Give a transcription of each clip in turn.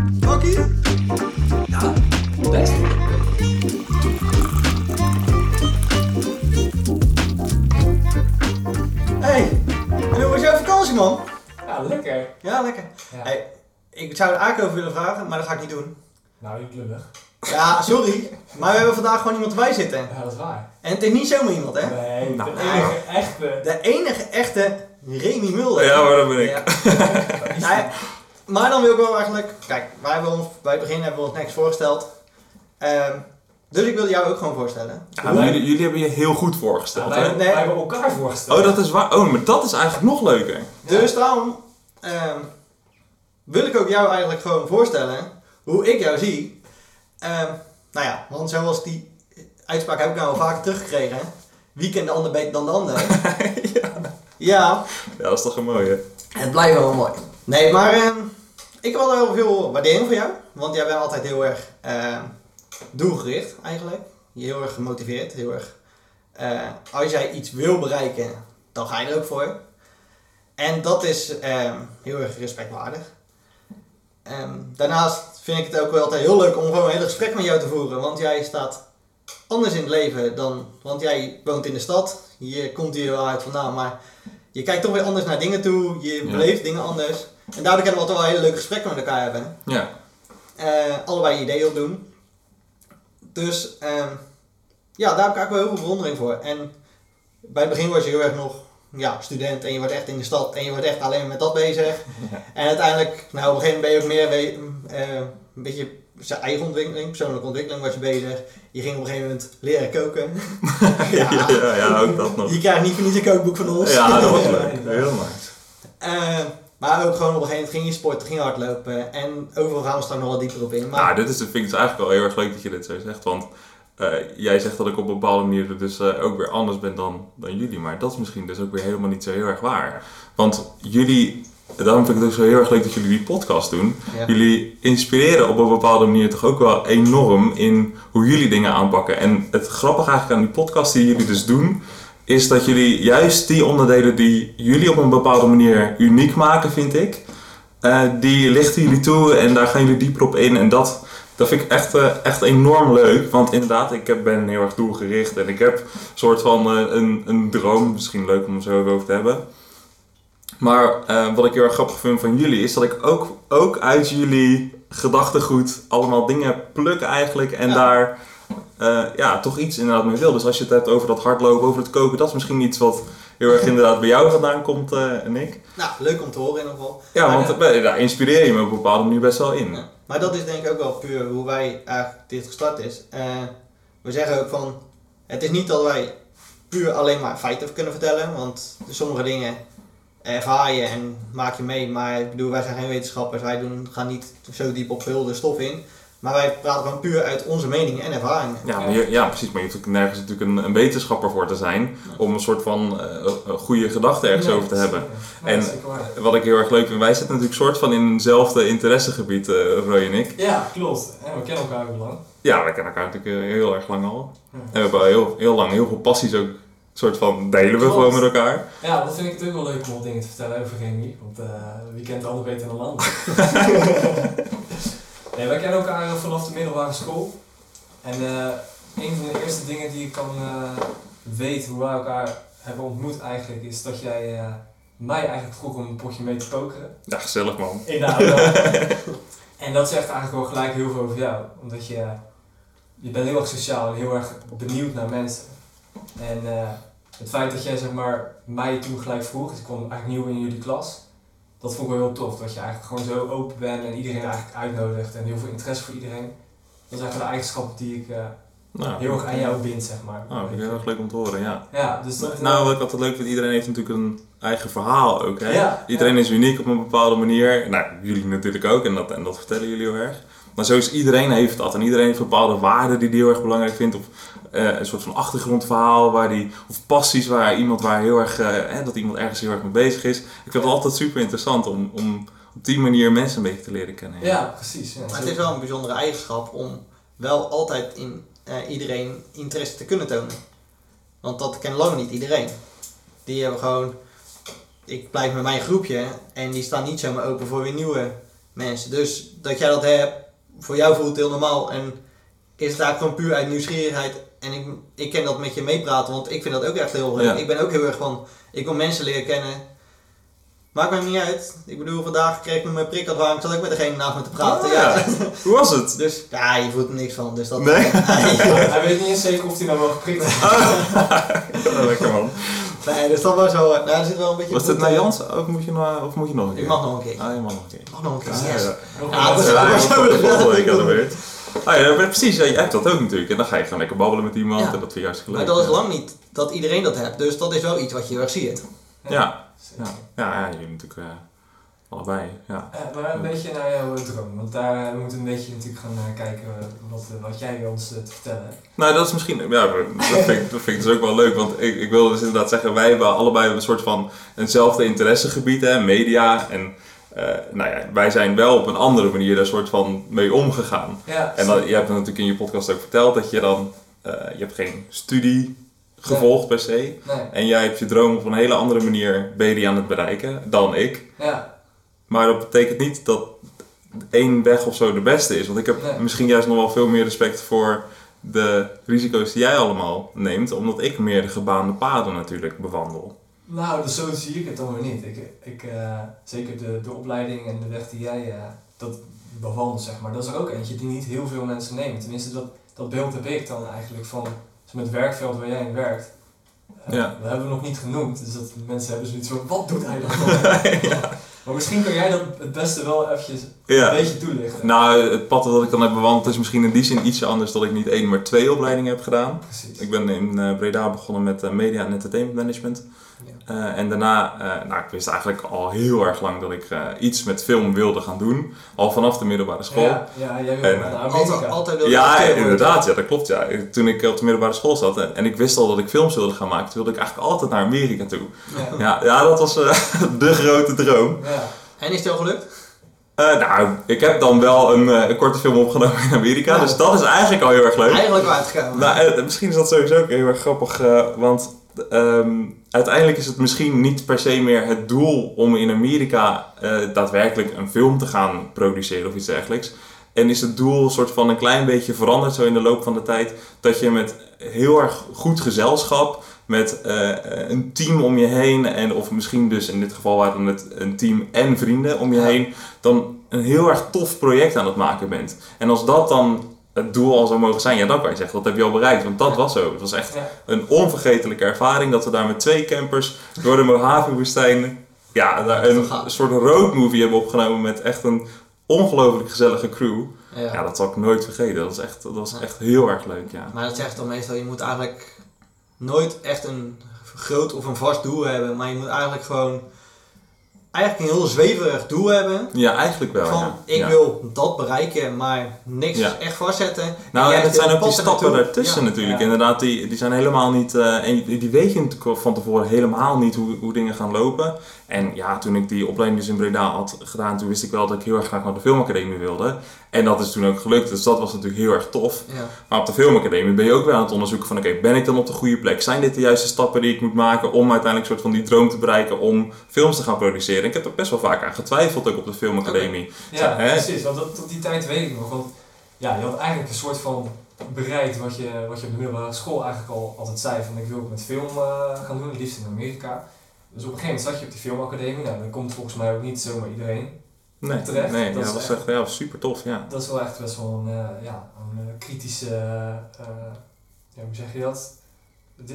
Bakkie? Ja, best. Hey, en hoe was jouw vakantie, man? Ja, lekker. Ja, lekker. Ja. Hey, ik zou er eigenlijk over willen vragen, maar dat ga ik niet doen. Nou, je klullig. Ja, sorry, maar we hebben vandaag gewoon iemand erbij zitten. Ja, dat is waar. En het is niet zomaar iemand, hè? Nee, Nou. de enige echte. De enige echte Remy Mulder. Ja, maar dat ben ik. Ja. Maar dan wil ik wel eigenlijk... Kijk, wij hebben ons, bij het begin hebben we ons niks voorgesteld. Ehm, dus ik wil jou ook gewoon voorstellen. Ja, jullie, jullie hebben je heel goed Ja, voorgesteld, wij, hè? wij Nee. hebben elkaar voorgesteld. Oh, dat is waar. Oh, maar dat is eigenlijk nog leuker. Dus daarom ehm, wil ik ook jou eigenlijk gewoon voorstellen hoe ik jou zie. Ehm, nou ja, want zoals die uitspraak heb ik nou al vaker teruggekregen. Wie kent de ander beter dan de ander? ja. Ja, dat is toch een mooie. Het blijft wel mooi. Nee, maar ehm, ik had wel heel veel waardering voor jou. Want jij bent altijd heel erg ehm, doelgericht eigenlijk. Heel erg gemotiveerd. Heel erg, eh, als jij iets wil bereiken, dan ga je er ook voor. En dat is ehm, heel erg respectwaardig. Ehm, daarnaast vind ik het ook wel altijd heel leuk om gewoon een hele gesprek met jou te voeren. Want jij staat anders in het leven dan... Want jij woont in de stad. Je komt hier wel uit vandaan, maar je kijkt toch weer anders naar dingen toe. Je Ja. beleeft dingen anders. En daardoor kunnen we altijd wel hele leuke gesprekken met elkaar hebben. Ja. Eh, allebei ideeën opdoen. Dus ehm, ja, daar heb ik eigenlijk wel heel veel bewondering voor. En bij het begin was je heel erg nog ja, student en je wordt echt in de stad en je wordt echt alleen met dat bezig. En uiteindelijk, nou op een gegeven moment ben je ook meer eh, een beetje zijn eigen ontwikkeling, persoonlijke ontwikkeling was je bezig. Je ging op een gegeven moment leren koken. Ja, ja, ja, ook dat nog. Je krijgt niet voor niets een kookboek van ons. Ja, dat was leuk. Heel nice. Maar ook gewoon op een gegeven moment ging je sporten, ging je hardlopen. En overal gaan we straks nog wat dieper op in. Maar Nou, dit is, vind ik dus eigenlijk wel heel erg leuk dat je dit zo zegt. Want eh, jij zegt dat ik op een bepaalde manier dus eh, ook weer anders ben dan, dan jullie. Maar dat is misschien dus ook weer helemaal niet zo heel erg waar. Want jullie, daarom vind ik het ook zo heel erg leuk dat jullie die podcast doen. ja. Jullie inspireren op een bepaalde manier toch ook wel enorm in hoe jullie dingen aanpakken. En het grappige eigenlijk aan die podcast die jullie dus doen, is dat jullie juist die onderdelen die jullie op een bepaalde manier uniek maken, vind ik, eh, die lichten jullie toe en daar gaan jullie dieper op in. En dat, dat vind ik echt, eh, echt enorm leuk. Want inderdaad, ik ben heel erg doelgericht en ik heb een soort van eh, een, een droom. Misschien leuk om er zo over te hebben. Maar wat ik heel erg grappig vind van jullie is dat ik ook, ook uit jullie gedachtegoed allemaal dingen pluk eigenlijk en Ja. daar eh, ja, toch iets inderdaad mee wil. Dus als je het hebt over dat hardlopen, over het koken, dat is misschien iets wat heel erg inderdaad bij jou vandaan komt, eh Nick. Nou, leuk om te horen in ieder geval. Ja, Maar, want eh, daar inspireer je me op een bepaalde manier best wel in. Ja. Maar dat is denk ik ook wel puur hoe wij eigenlijk dit gestart is. Eh, we zeggen ook van, het is niet dat wij puur alleen maar feiten kunnen vertellen, want sommige dingen ervaar je en maak je mee. Maar ik bedoel, wij zijn geen wetenschappers, wij doen, gaan niet zo diep op heel de stof in. Maar wij praten gewoon puur uit onze meningen en ervaringen. Ja, maar je- ja, precies. Maar je hoeft ook nergens natuurlijk een, een wetenschapper voor te zijn om een soort van eh, goede gedachte ergens Nee, over te hebben. En-. Wat ik heel erg leuk vind, wij zitten natuurlijk soort van in eenzelfde interessegebied, eh Roy en ik. Ja, klopt. En we kennen elkaar ook lang. Ja, wij kennen elkaar natuurlijk eh, heel erg lang al. Ja. En we hebben al heel, heel lang heel veel passies ook, soort van delen we Klopt. gewoon met elkaar. Ja, dat vind ik het ook wel leuk om wat dingen te vertellen over Remy. Want eh, wie kent de ander beter dan de ander? nee, wij kennen elkaar middelbare school. En eh, een van de eerste dingen die ik kan eh, weten hoe wij elkaar hebben ontmoet eigenlijk, is dat jij eh, mij eigenlijk vroeg om een potje mee te pokeren. Ja, gezellig man. In de auto. en dat zegt eigenlijk wel gelijk heel veel over jou. Omdat je, je bent heel erg sociaal en heel erg benieuwd naar mensen. En het feit dat jij zeg maar, mij toen gelijk vroeg, dus ik kwam eigenlijk nieuw in jullie klas. Dat vond ik wel heel tof. Dat je eigenlijk gewoon zo open bent en iedereen eigenlijk uitnodigt en heel veel interesse voor iedereen. Dat is eigenlijk de eigenschap die ik eh, Nou, heel erg aan jou bind, zeg maar. Nou, vind ik heel erg leuk om te horen, ja. Ja, dus dat... Nou, wat ik altijd leuk vind, iedereen heeft natuurlijk een eigen verhaal ook, hè? Ja, Iedereen is uniek op een bepaalde manier. Nou, jullie natuurlijk ook en dat, en dat vertellen jullie heel erg. Maar zo is iedereen heeft dat. En iedereen heeft bepaalde waarden die hij heel erg belangrijk vindt. Of eh, een soort van achtergrondverhaal waar die, of passies waar iemand waar heel erg, eh, dat iemand ergens heel erg mee bezig is. Ik vind het altijd super interessant om, om op die manier mensen een beetje te leren kennen. ja, precies. Ja, Maar zo- het is wel een bijzondere eigenschap om wel altijd in eh, iedereen interesse te kunnen tonen. Want dat kent lang niet iedereen. Die hebben gewoon, ik blijf met mijn groepje en die staan niet zomaar open voor weer nieuwe mensen. Dus dat jij dat hebt, voor jou voelt het heel normaal. En is het eigenlijk gewoon puur uit nieuwsgierigheid. En ik, ik ken dat met je meepraten, want ik vind dat ook echt heel leuk. Ja. Ik ben ook heel erg van, ik wil mensen leren kennen. Maakt mij niet uit. Ik bedoel, vandaag kreeg ik mijn prik aan ik zat met degene naast me te praten. Ah, ja. ja. Hoe was het? Dus ja, je voelt er niks van. Dus dat, Nee? Hij weet niet eens zeker of hij nou wel geprikt heeft. Ja, lekker man. nee, dus dat was wel, nou, er zit wel een beetje Was dit naar eh, Jans of moet je nog, of moet je nog een keer? Ik mag nog een keer. Ah, je mag nog een keer. Ik mag nog een keer. Ah, yes. ja. Ja, dat is- was week ik beurt. Ah, ja, maar precies, ja, jij hebt dat ook natuurlijk. En dan ga je gewoon lekker babbelen met iemand Ja. en dat vind je hartstikke leuk. Maar dat is lang niet dat iedereen dat hebt. Dus dat is wel iets wat je heel erg ziet. Ja. Ja, ja, ja jullie natuurlijk eh, allebei. Ja. Eh, maar een beetje naar jouw droom, want daar eh, we moeten een beetje natuurlijk gaan eh, kijken eh, wat, eh, wat jij ons eh, te vertellen hebt. Nou, dat is misschien, ja, dat vind, ik, dat vind ik dus ook wel leuk, want ik, ik wil dus inderdaad zeggen, wij hebben allebei een soort van eenzelfde interessegebied, hè, media. En eh, nou ja, wij zijn wel op een andere manier daar soort van mee omgegaan. Ja, En dan, je hebt natuurlijk in je podcast ook verteld dat je dan, eh, je hebt geen studie gevolgd per se. Nee, En jij hebt je droom op een hele andere manier ben je die aan het bereiken dan ik. ja, Maar dat betekent niet dat één weg of zo de beste is. Want ik heb Nee. misschien juist nog wel veel meer respect voor de risico's die jij allemaal neemt. Omdat ik meer de gebaande paden natuurlijk bewandel. nou, dus zo zie ik het dan weer niet. Ik, ik, eh, zeker de, de opleiding en de weg die jij eh, dat bewandelt, zeg maar, dat is er ook eentje die niet heel veel mensen nemen. Tenminste, dat, dat beeld heb ik dan eigenlijk van met het werkveld waar jij in werkt. Eh, Ja. Dat hebben we nog niet genoemd, dus dat mensen hebben zoiets van, wat doet hij dan? Maar misschien kan jij dat het beste wel eventjes Ja. een beetje toelichten. Nou, het pad dat ik dan heb bewandeld is misschien in die zin ietsje anders dat ik niet één, maar twee opleidingen heb gedaan. Precies. Ik ben in eh, Breda begonnen met eh, media en entertainment management. Ja. Eh, en daarna, eh, nou ik wist eigenlijk al heel erg lang dat ik eh, iets met film wilde gaan doen. Al vanaf de middelbare school. Ja, ja, jij wil En, naar Amerika. Altijd, Ja, inderdaad, ja, dat klopt. Ja. Toen ik op de middelbare school zat en, en ik wist al dat ik films wilde gaan maken, toen wilde ik eigenlijk altijd naar Amerika toe. Ja. Ja, ja dat was eh, de grote droom. Ja. En is het al gelukt? Eh, nou, ik heb dan wel een, eh, een korte film opgenomen in Amerika, Ja. dus dat is eigenlijk al heel erg leuk. Eigenlijk wel uitgekomen. Nou, eh, misschien is dat sowieso ook heel erg grappig, eh, want ehm, uiteindelijk is het misschien niet per se meer het doel om in Amerika eh, daadwerkelijk een film te gaan produceren of iets dergelijks. En is het doel een soort van een klein beetje veranderd zo in de loop van de tijd, dat je met heel erg goed gezelschap, met eh, een team om je heen, en, of misschien dus in dit geval waren het een team en vrienden om je heen, dan een heel erg tof project aan het maken bent. En als dat dan het doel al zou mogen zijn, ja dan kan je zeggen, dat heb je al bereikt. Want dat was zo. Het was echt een onvergetelijke ervaring dat we daar met twee campers door de Mojave-woestijn ja, daar een soort roadmovie hebben opgenomen met echt een ongelooflijk gezellige crew. Ja. Ja, dat zal ik nooit vergeten. Dat was echt, dat was Ja. echt heel erg leuk, ja. Maar dat zegt dan meestal, je moet eigenlijk nooit echt een groot of een vast doel hebben. Maar je moet eigenlijk gewoon eigenlijk een heel zweverig doel hebben. Ja, eigenlijk wel, van, ja. ik Ja. wil dat bereiken, maar niks Ja. echt vastzetten. Nou, en zijn ook die stappen daartussen natuurlijk. Inderdaad, die, die zijn helemaal niet... eh, en die die weet je natuurlijk van tevoren helemaal niet hoe, hoe dingen gaan lopen. En ja, toen ik die opleiding dus in Breda had gedaan, toen wist ik wel dat ik heel erg graag naar de filmacademie wilde. En dat is toen ook gelukt, dus dat was natuurlijk heel erg tof. Ja. Maar op de filmacademie ben je ook weer aan het onderzoeken van... oké, ben ik dan op de goede plek? Zijn dit de juiste stappen die ik moet maken om uiteindelijk soort van die droom te bereiken om films te gaan produceren? Ik heb er best wel vaak aan getwijfeld ook op de filmacademie. Ja, precies. Want tot die tijd weet ik nog. Want ja, je had eigenlijk een soort van bereikt wat je, wat je op de middelbare school eigenlijk al altijd zei. Van ik wil ook met film eh, gaan doen, het liefst in Amerika. Dus op een gegeven moment zat je op die filmacademie. Nou, dan komt volgens mij ook niet zomaar iedereen. Nee, Terecht, nee dat ja, was echt- echt ja, super tof, ja. Dat is wel echt best wel een, eh, ja, een eh, kritische, eh, ja, hoe zeg je dat?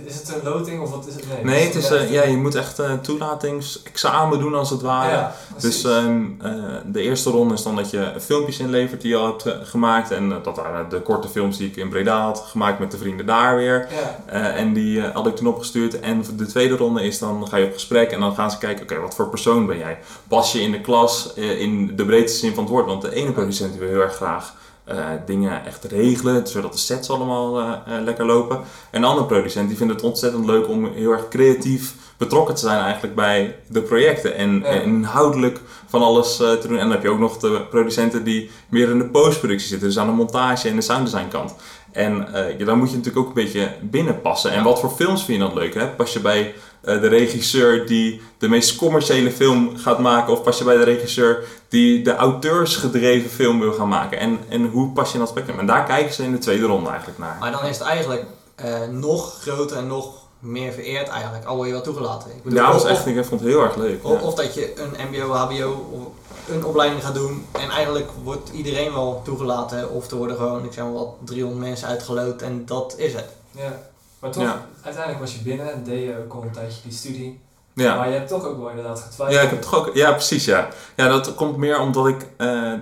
Is het een loting of wat is het? Nee, Nee, het is, eh, ja, je moet echt eh toelatingsexamen doen als het ware. ja, Dus ehm, eh, de eerste ronde is dan dat je filmpjes inlevert die je al hebt gemaakt. En dat waren de korte films die ik in Breda had gemaakt met de vrienden daar weer. ja, en die had ik toen opgestuurd. En de tweede ronde is dan ga je op gesprek en dan gaan ze kijken, oké, wat voor persoon ben jij? Pas je in de klas in de breedste zin van het woord? Want de ene producent die wil heel erg graag eh, dingen echt regelen, zodat de sets allemaal eh, eh, lekker lopen. En de andere producent die vindt het ontzettend leuk om heel erg creatief betrokken te zijn eigenlijk bij de projecten. En, Ja. en inhoudelijk van alles te doen. En dan heb je ook nog de producenten die meer in de postproductie zitten. Dus aan de montage en de sounddesign kant. En ja, daar moet je natuurlijk ook een beetje binnenpassen. En Ja. wat voor films vind je dan leuk? Hè? Pas je bij eh, de regisseur die de meest commerciële film gaat maken? Of pas je bij de regisseur die de auteursgedreven film wil gaan maken? En, en hoe pas je in dat spectrum? En daar kijken ze in de tweede ronde eigenlijk naar. Maar dan is het eigenlijk eh, nog groter en nog meer vereerd eigenlijk, al word je wel toegelaten. Ik bedoel, Ja, dat was echt, ik vond het heel erg leuk. Of, ja. of dat je een mbo, hbo of een opleiding gaat doen en eigenlijk wordt iedereen wel toegelaten. Of er worden gewoon, ik zeg maar wat, 300 mensen uitgeloot en dat is het. Ja. Maar toch, Ja. uiteindelijk was je binnen en deed je ook al een tijdje die studie. Ja. Maar je hebt toch ook wel inderdaad getwijfeld. Ja, ik heb toch ook, ja, precies, ja. Ja, dat komt meer omdat ik eh,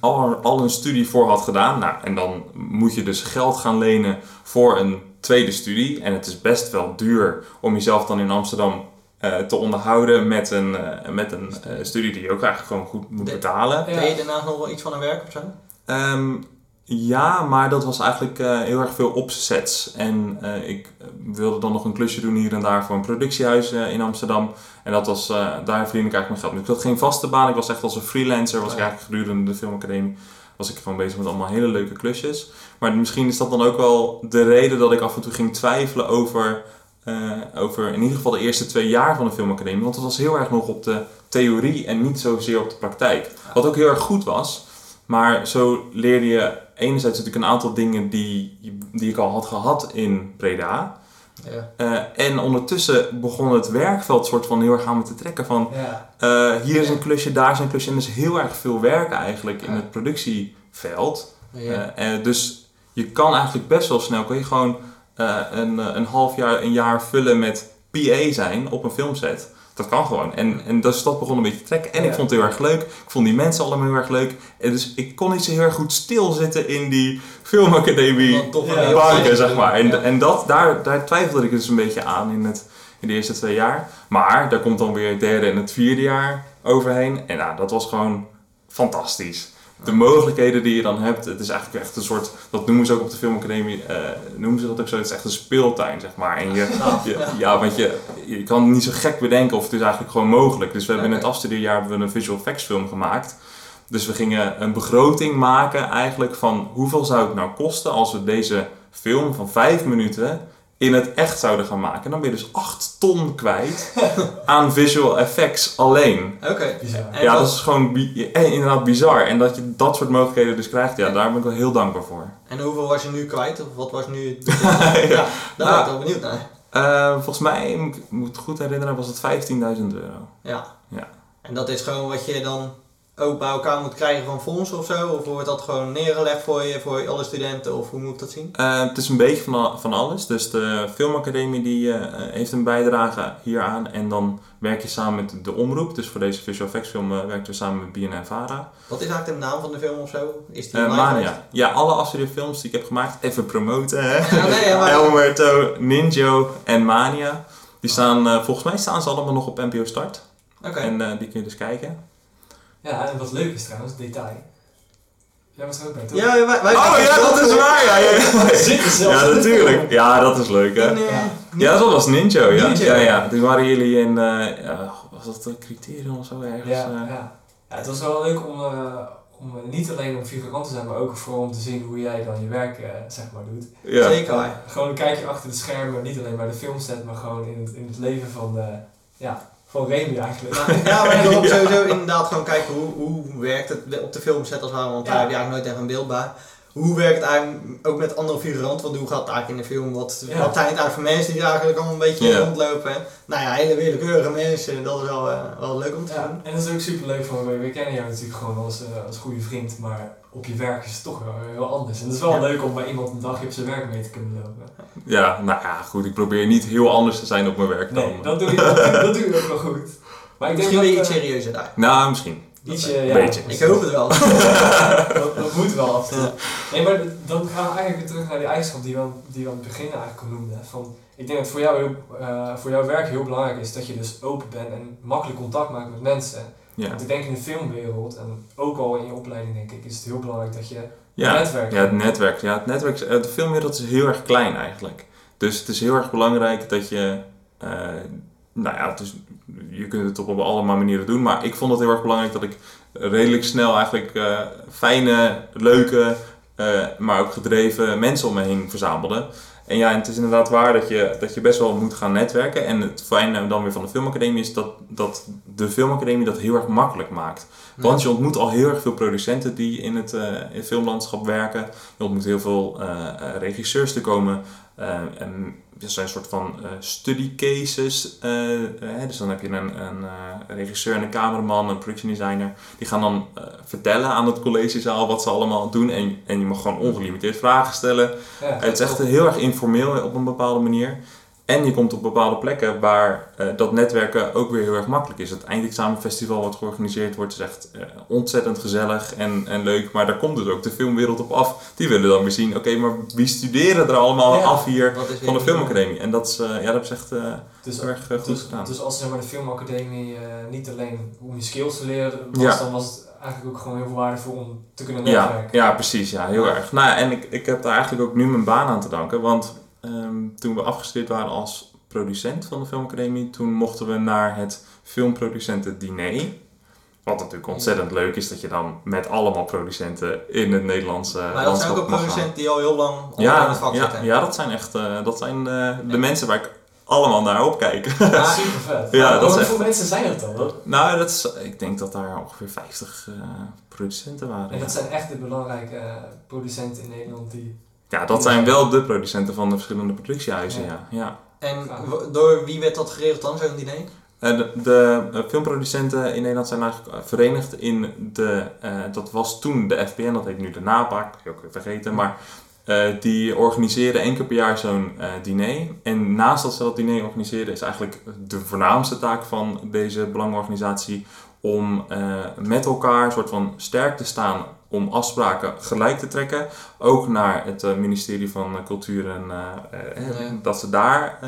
al, al een studie voor had gedaan. Nou, en dan moet je dus geld gaan lenen voor een tweede studie. En het is best wel duur om jezelf dan in Amsterdam eh, te onderhouden met een, eh, met een eh, studie die je ook eigenlijk gewoon goed moet De- betalen. Deed je daarnaast nog wel iets van een werk of zo? Ehm, ja, maar dat was eigenlijk heel erg veel opzets. En ik wilde dan nog een klusje doen hier en daar voor een productiehuis eh, in Amsterdam. En dat was, daar verdien ik eigenlijk mijn geld. mee. Ik had geen vaste baan, ik was echt als een freelancer. Was ik Ja. eigenlijk gedurende de filmacademie was ik gewoon bezig met allemaal hele leuke klusjes. Maar misschien is dat dan ook wel de reden dat ik af en toe ging twijfelen over, eh, over in ieder geval de eerste twee jaar van de filmacademie. Want het was heel erg nog op de theorie en niet zozeer op de praktijk. Wat ook heel erg goed was. Maar zo leerde je enerzijds natuurlijk een aantal dingen die, die ik al had gehad in Breda. Ja. Eh, en ondertussen begon het werkveld soort van heel erg aan me te trekken van... Ja. eh, hier is een klusje, daar is een klusje. En er is heel erg veel werk eigenlijk in het productieveld. Eh, dus je kan eigenlijk best wel snel, kan je gewoon eh, een, eh, een half jaar, een jaar vullen met PA zijn op een filmset. Dat kan gewoon. En, en dus dat begon een beetje te trekken. En ik vond het heel erg leuk. Ik vond die mensen allemaal heel erg leuk. En dus ik kon niet zo heel erg goed stilzitten in die filmacademie Ja, banken, zeg maar. En, Ja. en dat, daar, daar twijfelde ik dus een beetje aan in, het, in de eerste twee jaar. Maar daar komt dan weer het derde en het vierde jaar overheen. En nou, dat was gewoon fantastisch. De mogelijkheden die je dan hebt, het is eigenlijk echt een soort, dat noemen ze ook op de filmacademie, eh, noemen ze dat ook zo, het is echt een speeltuin, zeg maar. En je, je- ja, want je, je kan niet zo gek bedenken of het is eigenlijk gewoon mogelijk. Dus we hebben in het afstudeerjaar hebben we een visual effects film gemaakt. Dus we gingen een begroting maken eigenlijk van hoeveel zou het nou kosten als we deze film van vijf minuten in het echt zouden gaan maken. En dan ben je dus 8 ton kwijt aan visual effects alleen. Oké. Ja, dat is gewoon bi- eh, inderdaad bizar. En dat je dat soort mogelijkheden dus krijgt, ja, daar ben ik wel heel dankbaar voor. En hoeveel was je nu kwijt? Of wat was nu het ja, daar ben ik wel benieuwd naar. Eh, volgens mij, moet ik ik moet het goed herinneren, was het 15.000 euro. Ja. Ja. En dat is gewoon wat je dan ook bij elkaar moet krijgen van fondsen of zo? Of wordt dat gewoon neergelegd voor je, voor alle studenten? Of hoe moet ik dat zien? Eh, het is een beetje van, van alles. Dus de filmacademie die, eh, heeft een bijdrage hieraan. En dan werk je samen met de omroep. Dus voor deze visual effects film eh, werken we samen met BNN Vara. Wat is eigenlijk de naam van de film of zo? Is die Mania. Ja, alle afstudeerfilms die ik heb gemaakt. Even promoten hè. Ja, nee, maar- Elmerto, Ninjo en Mania. Die staan, volgens mij staan ze allemaal nog op NPO Start. Oké. En die kun je dus kijken. Ja, en wat leuk is trouwens, detail. Jij was er ook bij, toch? Ja, wij, wij Oh ja, dat is waar! Ja, ja. Ja de natuurlijk. Ja, dat is leuk hè. Eh, Ja. Ja, dat was Ninjo, ja. Ninjo. Ja, ja. Toen waren jullie in, eh, ja, was dat een criterium of zo ergens? Ja, eh? ja. ja, het was wel leuk om, eh, om eh, niet alleen om figurant te zijn, maar ook vooral om te zien hoe jij dan je werk eh, zeg maar doet. ja. Zeker. Gewoon een kijkje achter de schermen, niet alleen bij de filmset, maar gewoon in het, in het leven van, eh, ja, van Remy eigenlijk. Maar- Ja, maar ik sowieso inderdaad gewoon kijken hoe, hoe werkt het op de filmset als ware, want daar heb je eigenlijk nooit echt een beeld bij. Hoe werkt het eigenlijk ook met andere figuranten, want hoe gaat het eigenlijk in de film? Wat, Ja. wat zijn het eigenlijk voor mensen die eigenlijk allemaal een beetje Ja. rondlopen? Nou ja, hele willekeurige mensen, dat is wel, eh, wel leuk om te Ja, doen. en dat is ook super leuk van, we, we kennen jou natuurlijk gewoon als, eh, als goede vriend, maar op je werk is het toch wel heel anders. En het is wel Ja. leuk om bij iemand een dagje op zijn werk mee te kunnen lopen. Ja, nou ja, goed. Ik probeer niet heel anders te zijn op mijn werk dan. Nee, dat doe je, dat, doe- dat doe je ook wel goed. Maar ik denk Misschien dat, weer iets eh, serieuzer daar. Nou, misschien. Ietsje, Een ja. beetje. Ik hoop het wel. dat, dat moet wel af en toe. Nee, maar dan gaan we eigenlijk weer terug naar die eigenschap die we, aan- die we aan het begin eigenlijk al noemden. Van, ik denk dat voor, jou heel, eh, voor jouw werk heel belangrijk is dat je dus open bent en makkelijk contact maakt met mensen. Ja. Want ik denk in de filmwereld, en ook al in je opleiding denk ik, is het heel belangrijk dat je Ja. netwerk ja, het netwerk. Ja, het netwerk. eh, De filmwereld is heel erg klein eigenlijk. Dus het is heel erg belangrijk dat je. eh, nou ja, het is, je kunt het op allemaal manieren doen. Maar ik vond het heel erg belangrijk dat ik redelijk snel eigenlijk eh, fijne, leuke eh, maar ook gedreven mensen om me heen verzamelde. En ja, en het is inderdaad waar dat je, dat je best wel moet gaan netwerken. En het fijne dan weer van de Filmacademie is dat, dat de Filmacademie dat heel erg makkelijk maakt. Want je ontmoet al heel erg veel producenten die in het, in het filmlandschap werken. Je ontmoet heel veel regisseurs. Er komen en er zijn een soort van eh, study cases. eh, eh, dus dan heb je een, een eh, regisseur en een cameraman, een production designer. Die gaan dan eh, vertellen aan het collegezaal wat ze allemaal doen. En, en je mag gewoon ongelimiteerd vragen stellen. Ja, Het is echt heel erg informeel op een bepaalde manier. En je komt op bepaalde plekken waar eh, dat netwerken ook weer heel erg makkelijk is. Het eindexamenfestival wat georganiseerd wordt is echt eh, ontzettend gezellig en, en leuk. Maar daar komt dus ook de filmwereld op af. Die willen dan weer zien, oké, maar wie studeren er allemaal Ja. af hier van de? Filmacademie? En dat is, eh, ja, dat is echt Dus, heel erg goed dus, gedaan. dus als zeg maar, de filmacademie niet alleen om je skills te leren was, Ja. dan was het eigenlijk ook gewoon heel veel waardevol om te kunnen Ja, netwerken. ja, precies. Ja, heel erg. Nou, ja, en ik, ik heb daar eigenlijk ook nu mijn baan aan te danken. Want ehm, toen we afgestudeerd waren als producent van de Filmacademie, toen mochten we naar het filmproducentendiner. Wat natuurlijk ontzettend leuk is dat je dan met allemaal producenten in het Nederlandse Maar dat zijn ook gaan. producenten die al heel lang Ja, het vak ja, zitten. ja, dat zijn echt eh, dat zijn, eh, de mensen waar ik allemaal naar opkijk. Ja, Super vet. Ja, dat hoeveel echt- mensen zijn het dan? Dat- nou, dat is, ik denk dat daar ongeveer 50 eh, producenten waren. En dat zijn echt de belangrijke producenten in Nederland die... Ja, dat zijn wel de producenten van de verschillende productiehuizen, ja. Ja. ja. En door wie werd dat geregeld dan, zo'n idee? Eh, de de eh, filmproducenten in Nederland zijn eigenlijk eh, verenigd in de, eh, dat was toen de FPN, dat heet nu de NAPAC, dat heb ik ook weer vergeten, maar eh, die organiseren één keer per jaar zo'n eh, diner. En naast dat ze dat diner organiseren is eigenlijk de voornaamste taak van deze belangenorganisatie om eh, met elkaar een soort van sterk te staan om afspraken gelijk te trekken. Ook naar het eh, ministerie van eh, Cultuur en eh, Ja. dat ze daar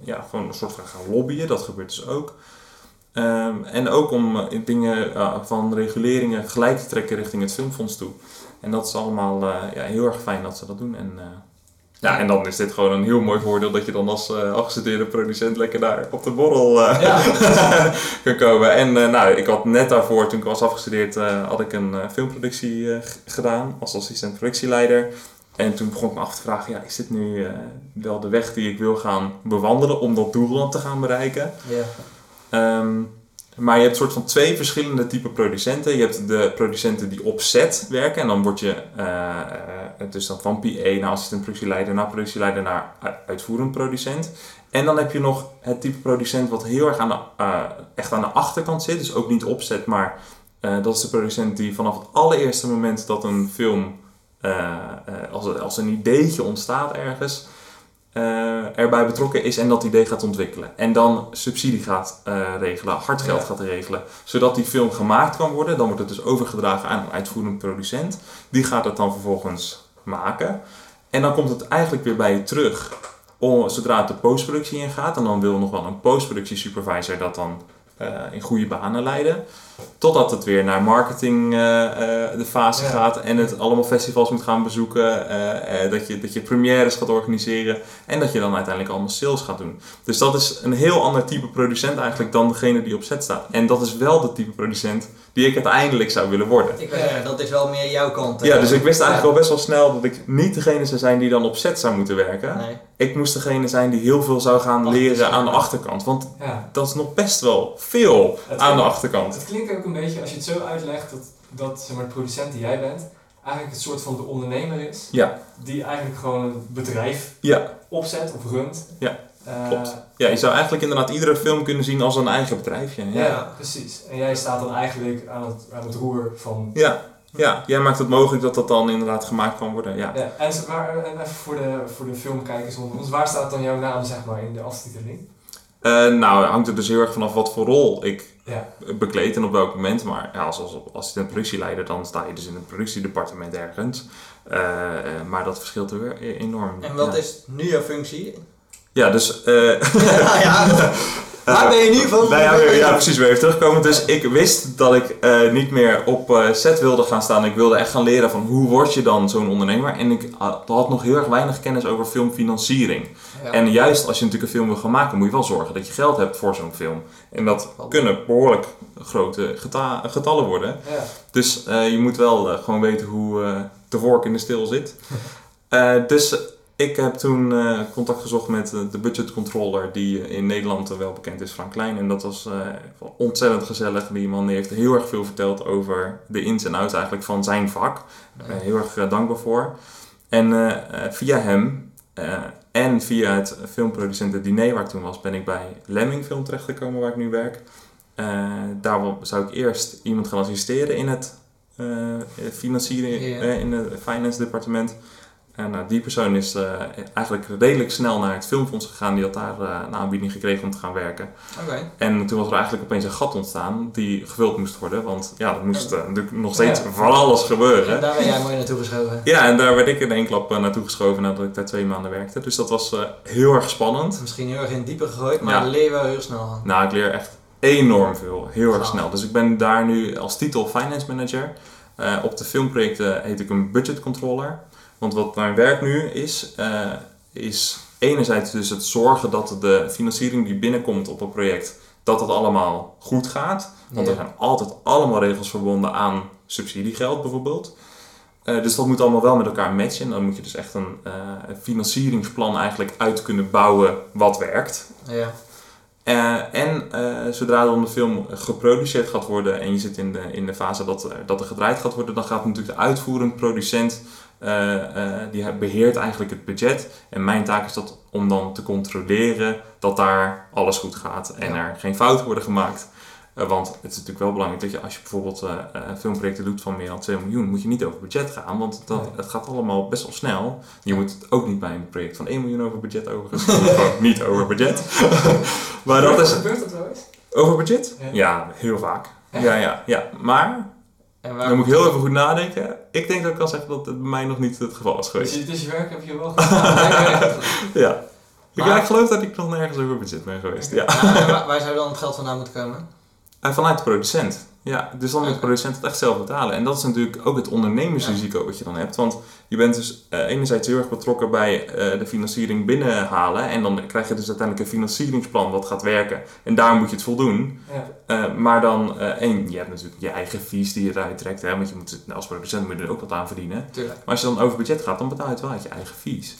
ja, gewoon een soort van gaan lobbyen. Dat gebeurt dus ook. Ehm, en ook om dingen van reguleringen gelijk te trekken richting het filmfonds toe. En dat is allemaal ja, heel erg fijn dat ze dat doen. En, ja, en dan is dit gewoon een heel mooi voordeel dat je dan als eh afgestudeerde producent lekker daar op de borrel eh, Ja, kan komen. En eh, nou, ik had net daarvoor, toen ik was afgestudeerd, had ik een filmproductie gedaan als assistent productieleider. En toen begon ik me af te vragen, ja, is dit nu wel de weg die ik wil gaan bewandelen om dat doel dan te gaan bereiken? Ja. Ehm, maar je hebt soort van twee verschillende type producenten. Je hebt de producenten die op set werken. En dan word je eh, dus dan van PA naar assistent productieleider, naar productieleider, naar uitvoerend producent. En dan heb je nog het type producent wat heel erg aan de, eh, echt aan de achterkant zit. Dus ook niet opzet, maar dat is de producent die vanaf het allereerste moment dat een film, als, als een ideetje ontstaat ergens, eh, erbij betrokken is en dat idee gaat ontwikkelen. En dan subsidie gaat eh, regelen, hardgeld Ja. gaat regelen, zodat die film gemaakt kan worden. Dan wordt het dus overgedragen aan een uitvoerend producent. Die gaat het dan vervolgens maken. En dan komt het eigenlijk weer bij je terug om, zodra het de postproductie ingaat. En dan wil nog wel een postproductie supervisor dat dan in goede banen leiden. Totdat het weer naar marketing eh, eh, de fase Ja. gaat en het allemaal festivals moet gaan bezoeken. eh, eh, dat, je, dat je premières gaat organiseren en dat je dan uiteindelijk allemaal sales gaat doen. Dus dat is een heel ander type producent eigenlijk dan degene die op set staat. En dat is wel de type producent die ik uiteindelijk zou willen worden. Ik dat is wel meer jouw kant. hè? Ja, dus ik wist eigenlijk al best wel snel dat ik niet degene zou zijn die dan op set zou moeten werken. Nee. Ik moest degene zijn die heel veel zou gaan leren aan de achterkant. Want ja. dat is nog best wel veel Het aan de achterkant. Het klinkt ook een beetje, als je het zo uitlegt, dat, dat zeg maar, de producent die jij bent, eigenlijk het soort van de ondernemer is. Ja. Die eigenlijk gewoon een bedrijf Ja, opzet of runt. Ja, klopt. ja, je zou eigenlijk inderdaad iedere film kunnen zien als een eigen bedrijfje. Ja, Ja, precies. En jij staat dan eigenlijk aan het, aan het roer van... ja. ja. jij maakt het mogelijk dat dat dan inderdaad gemaakt kan worden. Ja. Ja, en waar, en even voor de, voor de filmkijkers onder ons, waar staat dan jouw naam zeg maar in de aftiteling? Eh, nou, hangt er dus heel erg vanaf wat voor rol ik Ja, bekleed en op welk moment. Maar ja, als, als assistent productieleider dan sta je dus in het productiedepartement ergens. Eh, eh, maar dat verschilt er weer e- enorm. En wat ja. is nu jouw functie? Ja, dus... eh, ja, ja. Waar ben je ieder geval? Nou ja, weer- ja, precies, weer even terugkomen. Dus ik wist dat ik eh, niet meer op eh, set wilde gaan staan. Ik wilde echt gaan leren van hoe word je dan zo'n ondernemer. En ik had, had nog heel erg weinig kennis over filmfinanciering. Ja. En juist als je natuurlijk een film wil gaan maken, moet je wel zorgen dat je geld hebt voor zo'n film. En dat kunnen behoorlijk grote geta- getallen worden. Ja. Dus je moet wel gewoon weten hoe de vork in de steel zit. Dus ik heb toen eh, contact gezocht met eh, de budgetcontroller die eh, in Nederland wel bekend is, Frank Klein. En dat was ontzettend gezellig. Die man die heeft heel erg veel verteld over de ins en outs eigenlijk van zijn vak. Daar ben ik heel erg dankbaar voor. En via hem en via het filmproducenten diner waar ik toen was, ben ik bij Lemming Film terechtgekomen waar ik nu werk. Daar zou ik eerst iemand gaan assisteren in het financieren, in het finance departement. En nou, die persoon is eh, eigenlijk redelijk snel naar het filmfonds gegaan. Die had daar eh, een aanbieding gekregen om te gaan werken. Oké. En toen was er eigenlijk opeens een gat ontstaan die gevuld moest worden. Want ja, er moest eh, natuurlijk nog steeds Ja. van alles gebeuren. En daar ben jij mooi naartoe geschoven. Ja, en daar werd ik in één klap eh, naartoe geschoven nadat ik daar twee maanden werkte. Dus dat was eh, heel erg spannend. Misschien heel erg in het diepe gegooid, maar Ja. leer je wel heel snel aan. Nou, ik leer echt enorm veel. Heel erg snel. Dus ik ben daar nu als titel Finance Manager. Eh, op de filmprojecten heet ik een budget controller. Want wat mijn werk nu is, eh, is enerzijds dus het zorgen dat de financiering die binnenkomt op een project, dat dat allemaal goed gaat. Want Ja. er zijn altijd allemaal regels verbonden aan subsidiegeld bijvoorbeeld. Eh, dus dat moet allemaal wel met elkaar matchen. En dan moet je dus echt een eh, financieringsplan eigenlijk uit kunnen bouwen wat werkt. Ja. En zodra dan de film geproduceerd gaat worden en je zit in de, in de fase dat, dat er gedraaid gaat worden, dan gaat natuurlijk de uitvoerend producent, eh, eh, die beheert eigenlijk het budget. En mijn taak is dat om dan te controleren dat daar alles goed gaat en Ja. er geen fouten worden gemaakt. Eh, want het is natuurlijk wel belangrijk dat je als je bijvoorbeeld filmprojecten doet van meer dan 2 miljoen, moet je niet over budget gaan, want dat, Nee. het gaat allemaal best wel snel. Je moet ook niet bij een project van 1 miljoen over budget overigens. Niet over budget. maar dat is, Gebeurt dat wel eens? over budget? Ja. Ja, heel vaak. Echt? Ja, ja, ja. Maar, En waar dan moet ik heel even goed nadenken. Ik denk dat ik kan zeggen dat het bij mij nog niet het geval is Dus geweest. je, dus je werk heb je wel gedaan. Ja. Ik, Maar- ik geloof dat ik nog nergens over budget ben geweest. Ja. Waar, waar zou dan het geld vandaan moeten komen? En vanuit de producent. Ja, dus dan moet de producent het echt zelf betalen. En dat is natuurlijk ook het ondernemersrisico wat je dan hebt. Want je bent dus eh, enerzijds heel erg betrokken bij eh, de financiering binnenhalen. En dan krijg je dus uiteindelijk een financieringsplan wat gaat werken. En daar moet je het voldoen. Ja. Eh, maar dan, één, je hebt natuurlijk je eigen fees die je eruit trekt. Hè, want je moet, als producent moet je er ook wat aan verdienen. Tuurlijk. Maar als je dan over budget gaat, dan betaal je het wel uit je eigen fees.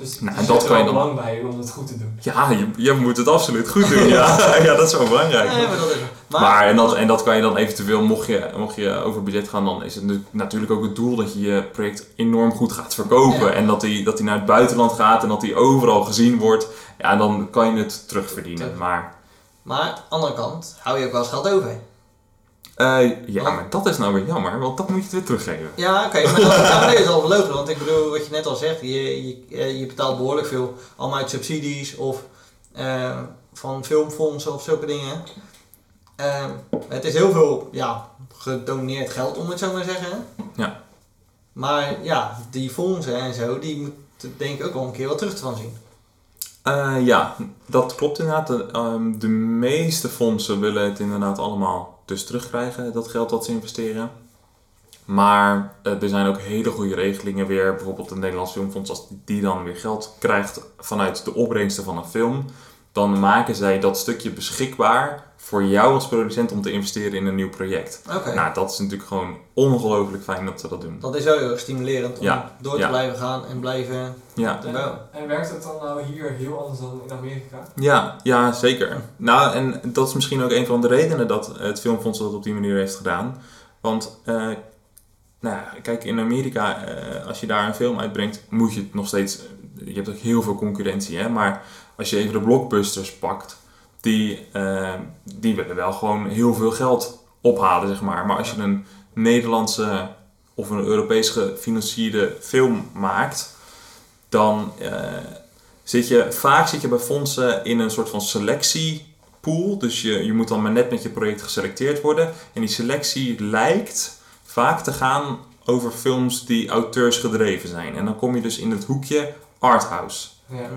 Dus, Nou, en dat kan je dan- belang bij om het goed te doen. Ja, je, je moet het absoluut goed doen. Ja, ja dat is wel belangrijk. Nee, maar dat is... Maar, Maar, en, dat, en dat kan je dan eventueel, mocht je, mocht je over budget gaan, dan is het natuurlijk ook het doel dat je je project enorm goed gaat verkopen. Ja. En dat die, dat die naar het buitenland gaat en dat die overal gezien wordt. Ja, dan kan je het terugverdienen. Terug. Maar maar aan de andere kant hou je ook wel eens geld over. Eh, ja, maar dat is nou weer jammer, want dat moet je weer teruggeven. Ja, oké, maar dat, is al logisch. Want ik bedoel, wat je net al zegt, je, je, eh, je betaalt behoorlijk veel allemaal uit subsidies of eh, van filmfondsen of zulke dingen. Het is heel veel ja, gedoneerd geld, om het zo maar te zeggen. Ja. Maar ja, die fondsen en zo, die moeten denk ik ook wel een keer wat terug van zien. Eh, ja, dat klopt inderdaad. De, ehm, de meeste fondsen willen het inderdaad allemaal dus terugkrijgen, dat geld dat ze investeren. Maar eh, er zijn ook hele goede regelingen weer. Bijvoorbeeld een Nederlands Filmfonds, als die dan weer geld krijgt vanuit de opbrengsten van een film, dan maken zij dat stukje beschikbaar voor jou als producent om te investeren in een nieuw project. Oké, Nou, dat is natuurlijk gewoon ongelooflijk fijn dat ze dat doen. dat is wel heel erg stimulerend om Ja, door te ja. blijven gaan en blijven Ja. bouwen. En werkt het dan nou hier heel anders dan in Amerika? Ja, ja, zeker. Nou, en dat is misschien ook een van de redenen dat het Filmfonds dat op die manier heeft gedaan. Want, eh, nou ja, kijk, in Amerika, eh, als je daar een film uitbrengt, moet je het nog steeds... Je hebt ook heel veel concurrentie, hè. Maar als je even de blockbusters pakt, die, eh, die willen wel gewoon heel veel geld ophalen, zeg maar. Maar als je een Nederlandse of een Europees gefinancierde film maakt, dan... eh, zit je, vaak zit je bij fondsen in een soort van selectiepool. Dus je, je moet dan maar net met je project geselecteerd worden. En die selectie lijkt vaak te gaan over films die auteursgedreven zijn. En dan kom je dus in het hoekje arthouse. Ja.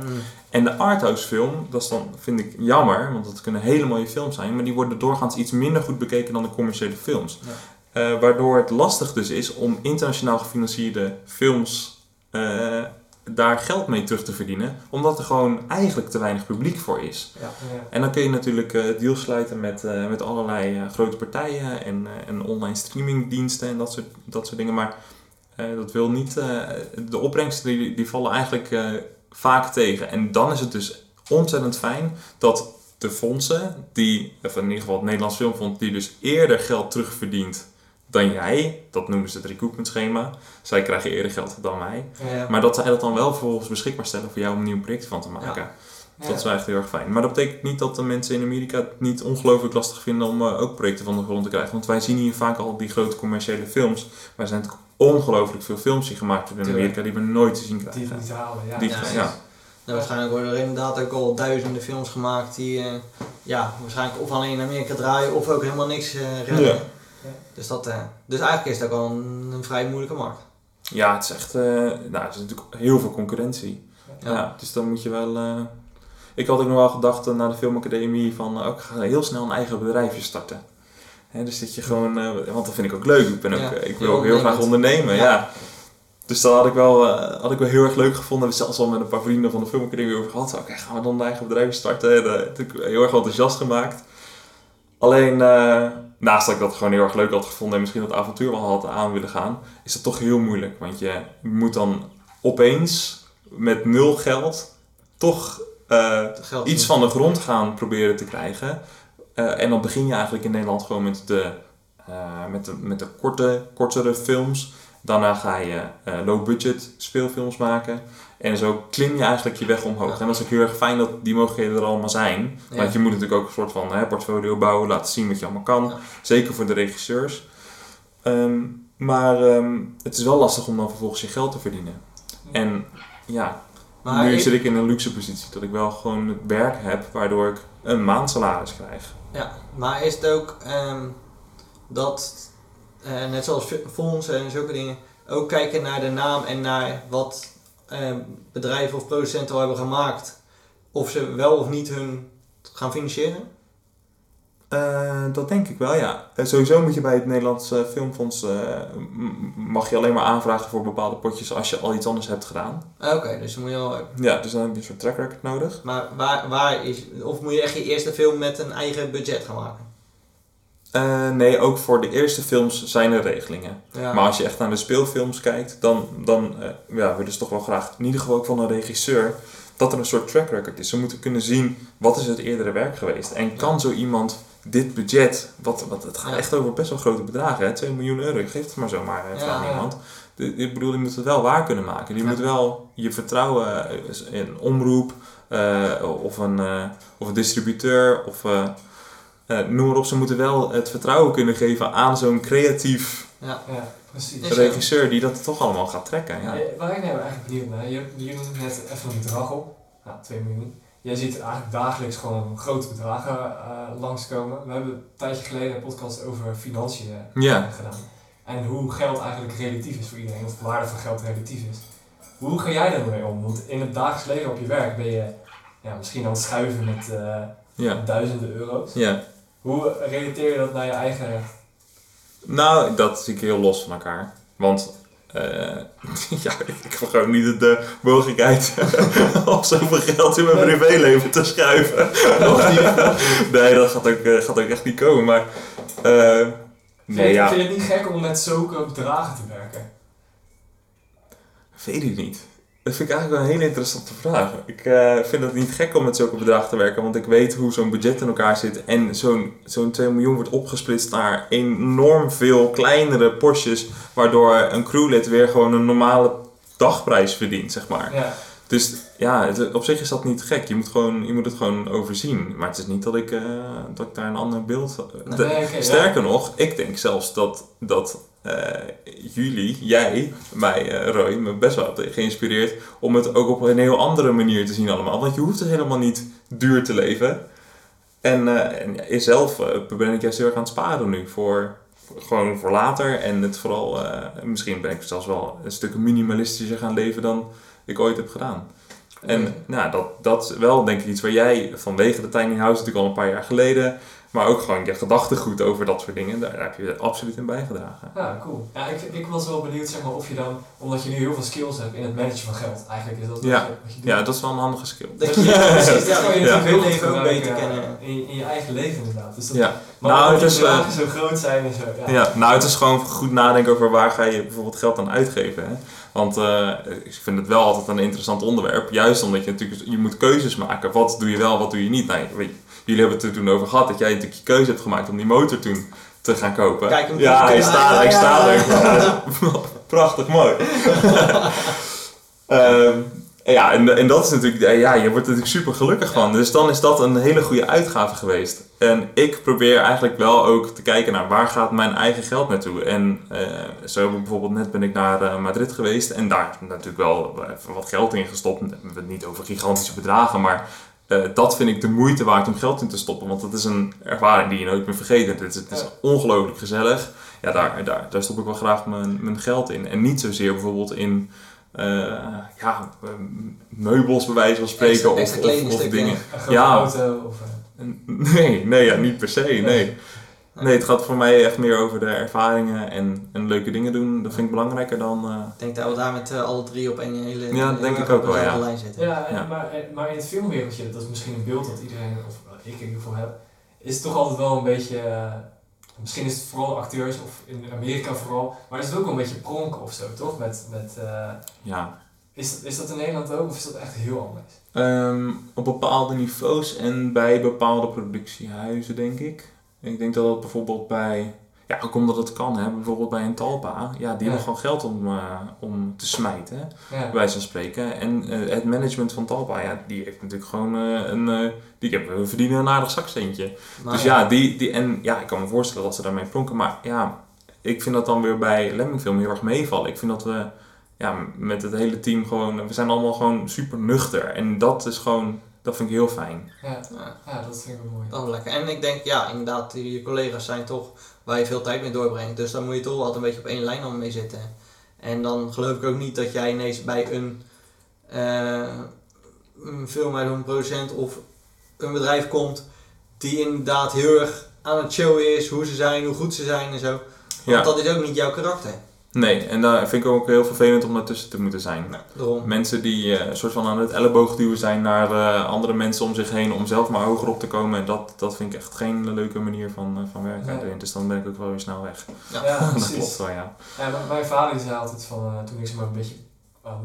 En de arthouse film, dat is dan, vind ik jammer, want dat kunnen hele mooie films zijn, maar die worden doorgaans iets minder goed bekeken dan de commerciële films. Ja. Eh, waardoor het lastig dus is om internationaal gefinancierde films eh, daar geld mee terug te verdienen, omdat er gewoon eigenlijk te weinig publiek voor is. Ja. Ja. En dan kun je natuurlijk eh, deals sluiten met, met allerlei grote partijen en, en online streamingdiensten en dat soort, dat soort dingen. Maar dat wil niet. de opbrengsten die, die vallen eigenlijk vaak tegen. En dan is het dus ontzettend fijn dat de fondsen, die, of in ieder geval het Nederlands Filmfonds, die dus eerder geld terugverdient dan jij, dat noemen ze het recoupment schema. Zij krijgen eerder geld dan mij. Ja. Maar dat zij dat dan wel vervolgens beschikbaar stellen voor jou om een nieuw project van te maken. Ja. Dat is wel echt heel erg fijn. Maar dat betekent niet dat de mensen in Amerika het niet ongelooflijk lastig vinden om eh, ook projecten van de grond te krijgen. Want wij zien hier vaak al die grote commerciële films. Maar er zijn natuurlijk ongelooflijk veel films die gemaakt worden in. Amerika die we nooit te zien Die krijgen. niet halen, ja. Die- Ja, ja. Nou, waarschijnlijk worden er inderdaad ook al duizenden films gemaakt die eh, ja, waarschijnlijk of alleen in Amerika draaien of ook helemaal niks eh redden. Ja. Dus, dat, eh, dus eigenlijk is het ook wel een, een vrij moeilijke markt. Ja, het is echt. eh, nou, er is natuurlijk heel veel concurrentie. Ja. Ja. dus dan moet je wel. Ik had ook nog wel gedacht eh, na de filmacademie van eh, ook ga heel snel een eigen bedrijfje starten. Hè, dus dat je gewoon, eh, want dat vind ik ook leuk. Ik, ben ook, Ja, ik wil ook heel graag ondernemen. Ja. Ja. Dus dat had ik, wel, had ik wel heel erg leuk gevonden. We zelfs al met een paar vrienden van de filmacademie over gehad. Oké, gaan we dan een eigen bedrijf starten? En, toen heb ik heel erg enthousiast gemaakt. Alleen, naast dat ik dat gewoon heel erg leuk had gevonden en misschien dat avontuur wel had aan willen gaan, is dat toch heel moeilijk. Want je moet dan opeens met nul geld toch iets van de grond gaan proberen te krijgen. Eh, en dan begin je eigenlijk in Nederland gewoon met de, eh, met de, met de korte, kortere films. Daarna ga je eh, low-budget speelfilms maken. En zo klim je eigenlijk je weg omhoog. Ja. En dat is ook heel erg fijn dat die mogelijkheden er allemaal zijn. Ja. Want je moet natuurlijk ook een soort van hè, portfolio bouwen, laten zien wat je allemaal kan. Ja. Zeker voor de regisseurs. Ehm, maar ehm, het is wel lastig om dan vervolgens je geld te verdienen. En ja, Maar nu ik- zit ik in een luxe positie dat ik wel gewoon het werk heb waardoor ik een maandsalaris krijg. Ja, maar is het ook ehm, dat, eh, net zoals fondsen en zulke dingen, ook kijken naar de naam en naar wat ehm, bedrijven of producenten al hebben gemaakt, of ze wel of niet hun gaan financieren? Eh, dat denk ik wel, ja. Eh, sowieso moet je bij het Nederlandse Filmfonds, eh, mag je alleen maar aanvragen voor bepaalde potjes als je al iets anders hebt gedaan. Ah, Oké, dus dan moet je wel. Ja, dus dan heb je een soort track record nodig. Maar waar, waar is, of moet je echt je eerste film met een eigen budget gaan maken? Nee, ook voor de eerste films zijn er regelingen. Ja. Maar als je echt naar de speelfilms kijkt, dan, dan eh, ja, willen ze toch wel graag, in ieder geval ook van een regisseur, dat er een soort track record is. Ze moeten kunnen zien, wat is het eerdere werk geweest? En kan zo iemand dit budget, wat, wat, het gaat Ja. echt over best wel grote bedragen, hè? 2 miljoen euro, ik geef het maar zomaar eh, Ja, aan iemand. De- Ik bedoel, die moet het wel waar kunnen maken. Die Ja. moet wel je vertrouwen eh, in een omroep eh, of, een, eh, of een distributeur of eh, eh, noem maar op. Ze moeten wel het vertrouwen kunnen geven aan zo'n creatief ja. Ja, precies. Is- regisseur die dat toch allemaal gaat trekken. Ja. Ja, waar ik nou eigenlijk benieuwd naar, je, je noemt net even een bedrag op, ja, 2 miljoen. Jij ziet eigenlijk dagelijks gewoon grote bedragen eh, langskomen. We hebben een tijdje geleden een podcast over financiën eh, gedaan. En hoe geld eigenlijk relatief is voor iedereen, of de waarde van geld relatief is. Hoe ga jij daarmee om? Want in het dagelijks leven op je werk ben je ja, misschien aan het schuiven met eh, duizenden euro's. ja. Hoe relateer je dat naar je eigen... Nou, dat zie ik heel los van elkaar. Want ja, ik heb gewoon niet de mogelijkheid om zoveel geld in mijn privéleven te schuiven. nee, dat gaat ook, eh, gaat ook echt niet komen. Maar eh, Vind, nee, je, ja, vind je het niet gek om met zulke bedragen te werken? weet ik niet. Dat vind ik eigenlijk wel een hele interessante vraag. Ik eh, vind het niet gek om met zulke bedragen te werken, want ik weet hoe zo'n budget in elkaar zit. En zo'n zo'n 2 miljoen wordt opgesplitst naar enorm veel kleinere postjes, waardoor een crewlid weer gewoon een normale dagprijs verdient, zeg maar. Ja. Dus ja, het- op zich is dat niet gek. Je moet, gewoon, je moet het gewoon overzien. Maar het is niet dat ik, eh, dat ik daar een ander beeld... Nee, De- Nee, oké, ja. Sterker nog, ik denk zelfs dat, dat eh, jullie, jij, mij, eh, Roy, me best wel geïnspireerd om het ook op een heel andere manier te zien allemaal. Want je hoeft dus helemaal niet duur te leven. En, en jezelf eh, ben ik juist heel erg aan het sparen nu voor, gewoon voor later. En het vooral, misschien ben ik zelfs wel een stuk minimalistischer gaan leven dan ik ooit heb gedaan. En nou, dat, dat is wel denk ik iets waar jij vanwege de tiny house natuurlijk al een paar jaar geleden, maar ook gewoon je gedachtegoed over dat soort dingen, daar, heb je absoluut in bijgedragen. Ja, cool. Ja, ik, ik was wel benieuwd, zeg maar, of je dan, omdat je nu heel veel skills hebt in het managen van geld, eigenlijk is dat wat, Ja. je, wat je doet. Ja, dat is wel een handige skill. Dat je, precies, ja, dat je ja. je heel leven ook beter gebruiken, kennen. In, in je eigen leven inderdaad. Dus dat, Ja. Maar Nou, het is, eh, zo groot zijn en zo. Ja. Ja, nou het is gewoon goed nadenken over waar ga je bijvoorbeeld geld aan uitgeven. Hè? Want eh, ik vind het wel altijd een interessant onderwerp. Juist omdat je natuurlijk, je moet keuzes maken. Wat doe je wel, wat doe je niet? Nou, weet je, jullie hebben het er toen over gehad dat jij natuurlijk je keuze hebt gemaakt om die motor toen te gaan kopen. Kijk hem ja, hij staat, hij staat er. Prachtig mooi. Ehm, ja, en, en dat is natuurlijk, eh, ja, je wordt er natuurlijk super gelukkig van. Dus dan is dat een hele goede uitgave geweest. En ik probeer eigenlijk wel ook te kijken naar waar gaat mijn eigen geld naartoe. En eh, zo bijvoorbeeld net ben ik naar eh, Madrid geweest en daar natuurlijk wel even wat geld in gestopt. We hebben het niet over gigantische bedragen, maar eh, dat vind ik de moeite waard om geld in te stoppen. Want dat is een ervaring die je nooit meer vergeet. Het is, het is ongelooflijk gezellig. Ja, daar, daar, daar stop ik wel graag mijn, mijn geld in. En niet zozeer bijvoorbeeld in eh, ja, eh, meubels bij wijze van spreken Extra- of, extra of, of kledingstukken. dingen. Een Ja. auto of... Nee, nee, ja, niet per se, nee. Nee, het gaat voor mij echt meer over de ervaringen en, en leuke dingen doen. Dat vind ik belangrijker dan... eh, Ik denk dat we daar met eh, alle drie op een hele Ja, denk ik ook wel, ja. lijn zitten. Ja, en- Ja. Maar, en- maar in het filmwereldje, dat is misschien een beeld dat iedereen, of ik in ieder geval heb, is het toch altijd wel een beetje, eh, misschien is het vooral acteurs, of in Amerika vooral, maar is het ook wel een beetje pronken of zo, toch? Met, met, eh, ja, is, dat, is dat in Nederland ook, of is dat echt heel anders? Ehm, op bepaalde niveaus en bij bepaalde productiehuizen, denk ik. Ik denk dat dat bijvoorbeeld bij... Ja, ook omdat het kan, hè. Bijvoorbeeld bij een Talpa. Ja, die Ja. hebben gewoon geld om, eh, om te smijten, hè. Ja, bij wijze van spreken. En eh, het management van Talpa, ja, die heeft natuurlijk gewoon eh, een... die hebben, we verdienen een aardig zakcentje. Maar, dus ja, die, die, en ja, ik kan me voorstellen dat ze daarmee pronken. Maar ja, ik vind dat dan weer bij Lemmingfilm heel erg meevallen. Ik vind dat we ja, met het hele team gewoon... We zijn allemaal gewoon super nuchter. En dat is gewoon... Dat vind ik heel fijn. ja, Ja, ja, dat vind ik wel mooi. dat is lekker. En ik denk, ja, inderdaad, je collega's zijn toch waar je veel tijd mee doorbrengt. Dus daar moet je toch altijd een beetje op één lijn om mee zitten. En dan geloof ik ook niet dat jij ineens bij een, eh een film uit een producent of een bedrijf komt die inderdaad heel erg aan het showen is, hoe ze zijn, hoe goed ze zijn en zo. Want Ja, dat is ook niet jouw karakter. Nee. En daar vind ik ook heel vervelend om daartussen te moeten zijn. Nou. Mensen die een soort van aan het elleboogduwen zijn naar eh, andere mensen om zich heen om zelf maar hoger op te komen. En dat, dat vind ik echt geen leuke manier van, eh, van werken. Nee. Dus dan ben ik ook wel weer snel weg. Ja. Ja, dat precies. klopt wel, ja. Ja, mijn- vader zei altijd van, toen ik zeg maar een beetje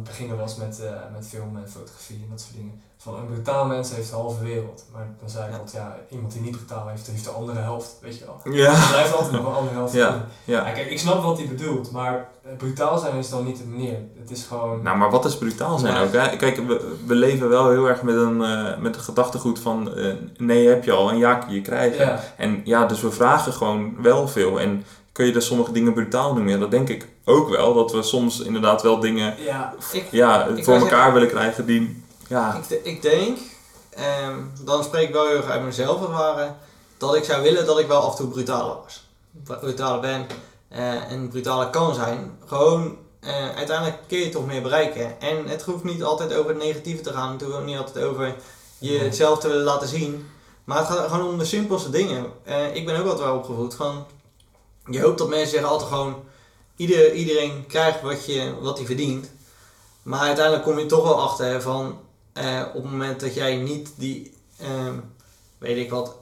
beginnen was met, eh, met film en fotografie en dat soort dingen. Van een brutaal mens heeft de halve wereld. Maar dan zei ik Ja. altijd, ja, iemand die niet brutaal heeft, heeft de andere helft, weet je wel. Ja, Er blijft altijd nog een andere helft Ja. Ja, ja. kijk, ik snap wat hij bedoelt, maar eh, brutaal zijn is dan niet de manier. Het is gewoon... Nou, maar wat is brutaal zijn ook? Hè? Kijk, we, we leven wel heel erg met een, eh, met een gedachtegoed van eh, nee heb je al en ja je krijgen. ja, En ja, dus we vragen gewoon wel veel. En kun je dus sommige dingen brutaal noemen? Ja, dat denk ik ook wel. Dat we soms inderdaad wel dingen ja, Ik, ja, Ik voor elkaar willen krijgen die... Ja, ik, ik denk, ehm, dan spreek ik wel heel erg uit mezelf ervaren, dat ik zou willen dat ik wel af en toe brutaler was. Brutaler ben eh, en brutaler kan zijn. Gewoon, eh, uiteindelijk kun je toch meer bereiken. En het hoeft niet altijd over het negatieve te gaan. Het hoeft niet altijd over je Nee. het zelf te willen laten zien. Maar het gaat gewoon om de simpelste dingen. Eh, ik ben ook altijd wel opgevoed van, je hoopt dat mensen zich altijd gewoon, ieder, iedereen krijgt wat hij wat verdient. Maar uiteindelijk kom je toch wel achter van, eh, op het moment dat jij niet die, ehm, weet ik wat,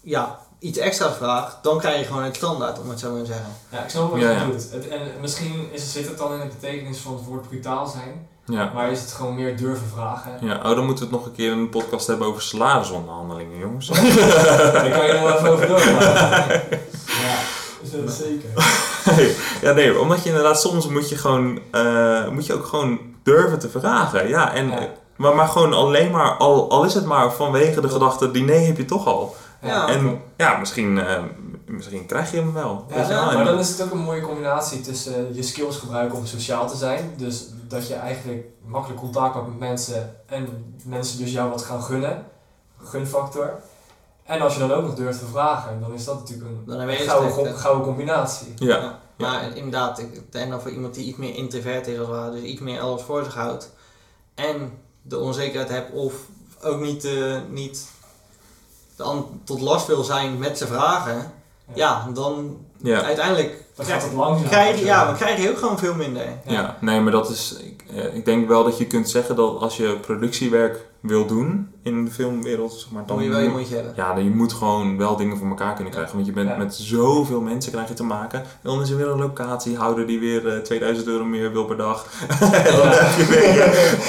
ja, iets extra's vraagt, dan krijg je gewoon het standaard, om het zo maar te zeggen. ja, ik snap wat Ja, je ja. bedoelt. Het, en misschien is, zit het dan in de betekenis van het woord brutaal zijn, ja. maar is het gewoon meer durven vragen. Ja, oh, dan moeten we het nog een keer in een podcast hebben over salarisonderhandelingen, jongens. Daar kan je nog even over doorgaan. Ja, dat is zeker. ja, nee, omdat je inderdaad soms moet je gewoon, eh, moet je ook gewoon durven te vragen. Ja, en, Ja. Maar, maar gewoon alleen maar, al, al is het maar vanwege de gedachte, die nee heb je toch al. Ja, en ja, misschien, eh, misschien krijg je hem wel. Ja, maar dan is het ook een mooie combinatie tussen eh, je skills gebruiken om sociaal te zijn. Dus dat je eigenlijk makkelijk contact maakt met mensen en mensen dus jou wat gaan gunnen. Gunfactor. En als je dan ook nog durft te vragen, dan is dat natuurlijk een gouden, go- gouden combinatie. ja, Maar inderdaad, ik- en dan voor iemand die iets meer introvert is als het ware, dus iets meer alles voor zich houdt. En de onzekerheid hebt of ook niet, eh, niet tot last wil zijn met zijn vragen, ja, dan Ja. uiteindelijk Dan krijg, gaat het langzaam. krijg, je- ja, dan krijg je ook gewoon veel minder. Ja. nee, maar dat is. Ik, eh, ik denk wel dat je kunt zeggen dat als je productiewerk wil doen in de filmwereld, zeg maar, Dan moet je wel je mondje hebben. Ja, dan je moet gewoon wel dingen voor elkaar kunnen krijgen. Want je bent Ja. met zoveel mensen krijg je te maken. En dan is er weer een locatiehouder die weer eh, 2000 euro meer wil per dag. en, dan heb je weer,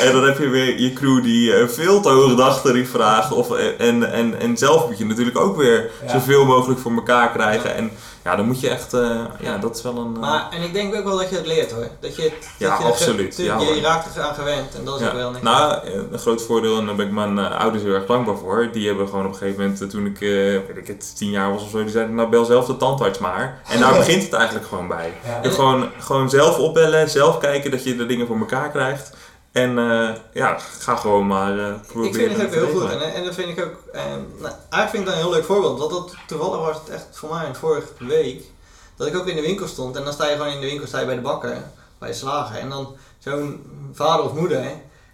en dan heb je weer je crew die eh, veel te hoge dagtarief vraagt. Of, en, en, en zelf moet je natuurlijk ook weer Ja. zoveel mogelijk voor elkaar krijgen. En ja, dan moet je echt... eh, ja, dat is wel een... eh, Maar, en ik denk ook wel dat je het leert hoor. Dat je, het- Ja, dat je er absoluut. Je, Ja, je raakt eraan gewend en dat is Ja. ook wel niks. Nou, eh, een groot voordeel, en daar ben ik mijn ouders heel erg dankbaar voor. Die hebben gewoon op een gegeven moment, toen ik, weet ik het, tien jaar was of zo, die zeiden, nou bel zelf de tandarts maar. En daar begint het eigenlijk gewoon bij. Ja. En gewoon, gewoon zelf opbellen, zelf kijken dat je de dingen voor elkaar krijgt. En eh, ja, ga gewoon maar eh, proberen. ik vind het ook heel goed. En, en dat vind ik ook. eh, nou, eigenlijk vind ik dat een heel leuk voorbeeld. Want dat, toevallig was het echt voor mij vorige week. Dat ik ook in de winkel stond. En dan sta je gewoon in de winkel sta je bij de bakker. Bij de slager. En dan zo'n vader of moeder.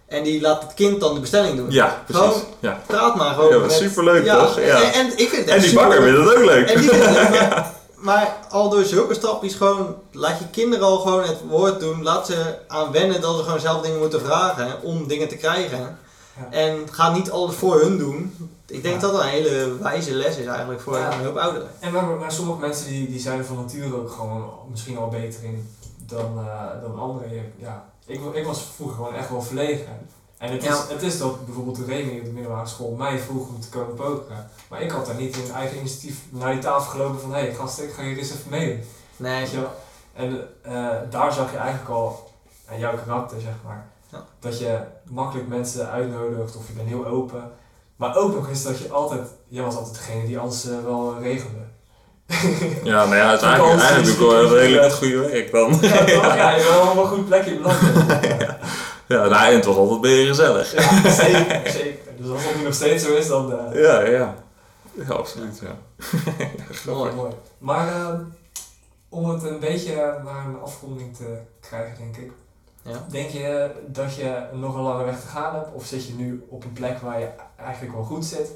En die laat het kind dan de bestelling doen. Ja, precies. Gewoon- Ja. Praat maar gewoon. Ja, met- superleuk, ja, toch? Ja. En, en ik vind het En echt die bakker vindt het ook leuk. En die vindt het leuk, maar, al door zulke stapjes gewoon, laat je kinderen al gewoon het woord doen. Laat ze aan wennen dat ze gewoon zelf dingen moeten vragen om dingen te krijgen. Ja. En ga niet alles voor hun doen. Ik denk Ja. dat dat een hele wijze les is eigenlijk voor Ja. een hoop ouderen. En maar, maar sommige mensen die, die zijn er van nature ook gewoon misschien al beter in dan, eh, dan anderen. Ja. Ik, ik was vroeger gewoon echt wel verlegen. En het is, het is dat bijvoorbeeld Remy op de middelbare school mij vroeg om te komen pokeren. Maar ik had daar niet in eigen initiatief naar die tafel gelopen van hé hey, gast, ik ga hier eens even mee. Nee, Weet je wel? En eh, daar zag je eigenlijk al aan jouw karakter, zeg maar. Ja. Dat je makkelijk mensen uitnodigt of je bent heel open. Maar ook nog eens dat je altijd, jij was altijd degene die alles eh, wel regelde. Ja, nou ja, eigenlijk, eigenlijk doe ik wel redelijk het goede werk dan. Ja, toch? ja, je allemaal een goed plekje beland. Ja, Ja, nou, en het was altijd weer gezellig. ja, zeker, zeker. Dus als dat nu nog steeds zo is, dan... eh, Ja, ja. Ja, absoluut, ja. mooi. mooi. Maar ehm, om het een beetje naar een afronding te krijgen, denk ik. Ja. Denk je dat je nog een lange weg te gaan hebt? Of zit je nu op een plek waar je eigenlijk wel goed zit?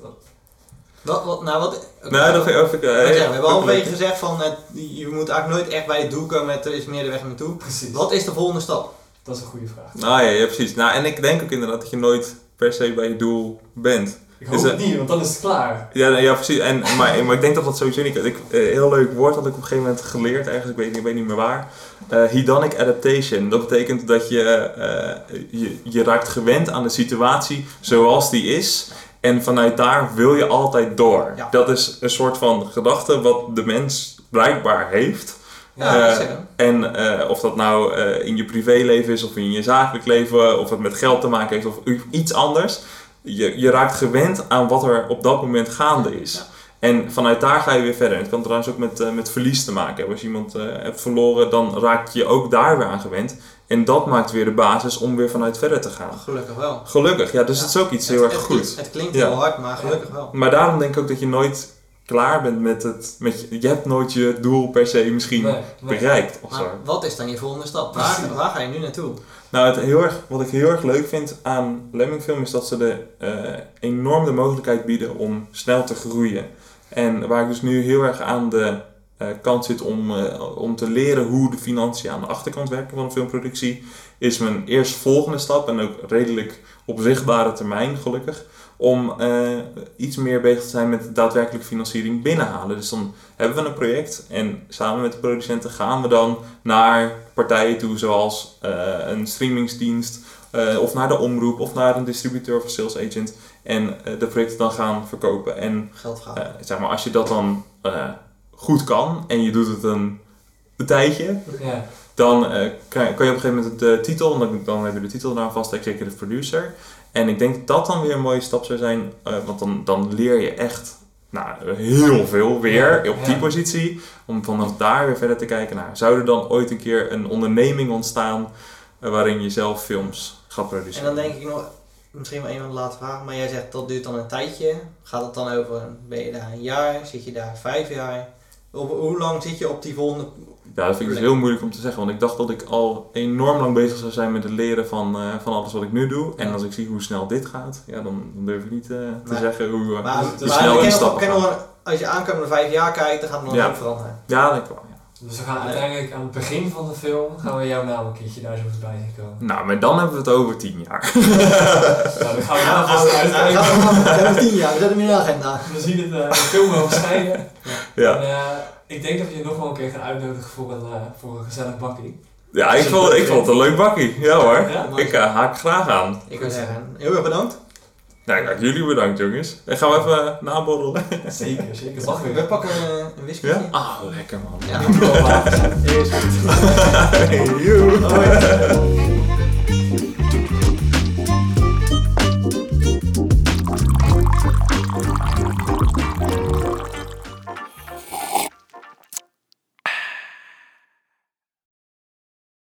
Wat, wat, nou wat, Nou, dat vind ik eh, we hebben halverwege gezegd van het, je moet eigenlijk nooit echt bij het doel komen, het is meer de weg naartoe. Precies. Wat is de volgende stap? Dat is een goede vraag. Nou ja, ja, precies. Nou, en ik denk ook inderdaad dat je nooit per se bij je doel bent. Ik hoop Is het niet, want dan is het klaar. Ja, ja precies. En, maar, maar ik denk dat dat sowieso niet... Ik, eh, heel leuk woord had ik op een gegeven moment geleerd, ergens, ik weet, niet- ik weet niet meer waar. Eh, hedonic adaptation. Dat betekent dat je, eh, je, je raakt gewend aan de situatie zoals die is. En vanuit daar wil je altijd door. Ja. Dat is een soort van gedachte wat de mens blijkbaar heeft. Ja, Eh. En eh, of dat nou eh, in je privéleven is of in je zakelijk leven, of het met geld te maken heeft of iets anders. Je, je raakt gewend aan wat er op dat moment gaande is. Ja. En vanuit daar ga je weer verder. Het kan trouwens ook met, met verlies te maken hebben. Als je iemand hebt verloren, dan raak je ook daar weer aan gewend. En dat maakt weer de basis om weer vanuit verder te gaan. Gelukkig wel. Gelukkig, ja, dus Ja. het is ook iets Het- heel erg goed. Het klinkt heel hard, maar gelukkig wel. Maar daarom denk ik ook dat je nooit klaar bent met het. Met je, je hebt nooit je doel per se misschien Nee, nee. bereikt of zo. Wat is dan je volgende stap? Waar, ga je nu naartoe? Nou, het heel erg, wat ik heel erg leuk vind aan Lemmingfilm is dat ze de, eh, enorm de mogelijkheid bieden om snel te groeien. En waar ik dus nu heel erg aan de eh, kant zit om, eh, om te leren hoe de financiën aan de achterkant werken van een filmproductie, is mijn eerstvolgende stap en ook redelijk op zichtbare termijn gelukkig. Om eh, iets meer bezig te zijn met daadwerkelijk financiering binnenhalen. Dus dan hebben we een project en samen met de producenten gaan we dan naar partijen toe, zoals eh, een streamingsdienst, eh, of naar de omroep, of naar een distributeur of een sales agent. En eh, de projecten dan gaan verkopen. En Geld eh, zeg maar, als je dat dan eh, goed kan en je doet het een, een tijdje, Ja. dan eh, kan, je op een gegeven moment de titel, en dan, dan heb je de titel daar vast, executive producer. En ik denk dat dat dan weer een mooie stap zou zijn, eh, want dan, dan leer je echt nou, heel veel weer Ja, op die ja. positie. Om vanaf daar weer verder te kijken naar, zou er dan ooit een keer een onderneming ontstaan eh, waarin je zelf films gaat En produceren? dan denk ik nog, misschien wel een van de laatste vragen, maar jij zegt dat duurt dan een tijdje. Gaat het dan over, ben je daar een jaar, zit je daar vijf jaar? Op, hoe lang zit je op die volgende Ja, dat vind ik dus heel moeilijk om te zeggen, want ik dacht dat ik al enorm lang bezig zou zijn met het leren van, eh, van alles wat ik nu doe. En als ik zie hoe snel dit gaat, ja, dan, dan durf ik niet eh, te zeggen hoe, eh, Maar, hoe maar dus snel een- als je aankomende vijf jaar kijkt, dan gaat het nog Ja. veranderen. Ja, dat wel, ja. Dus we gaan uiteindelijk aan het begin van de film, gaan we jouw naam een keertje daar zo bij zien komen. Nou, maar dan hebben we het over tien jaar. Nou, dan gaan we daar vast gaan we hebben tien jaar, we zetten hem in de agenda. We zien het uh, de film wel verschijnen. Ja, En, eh, ik denk dat we je nog wel een keer gaan uitnodigen voor een, eh, voor een gezellig bakkie. ja ik, vond, ik vond het een leuk bakkie. Ja hoor. Ja? Ik eh, haak graag aan. Ik wil zeggen, heel erg bedankt. Nou, kijk, jullie bedankt jongens. En gaan we even eh, naborrelen. Zeker, zeker. Mag weer. We pakken een whisky. Ja? Ah, lekker man. Ja. Eerst goed. Hey.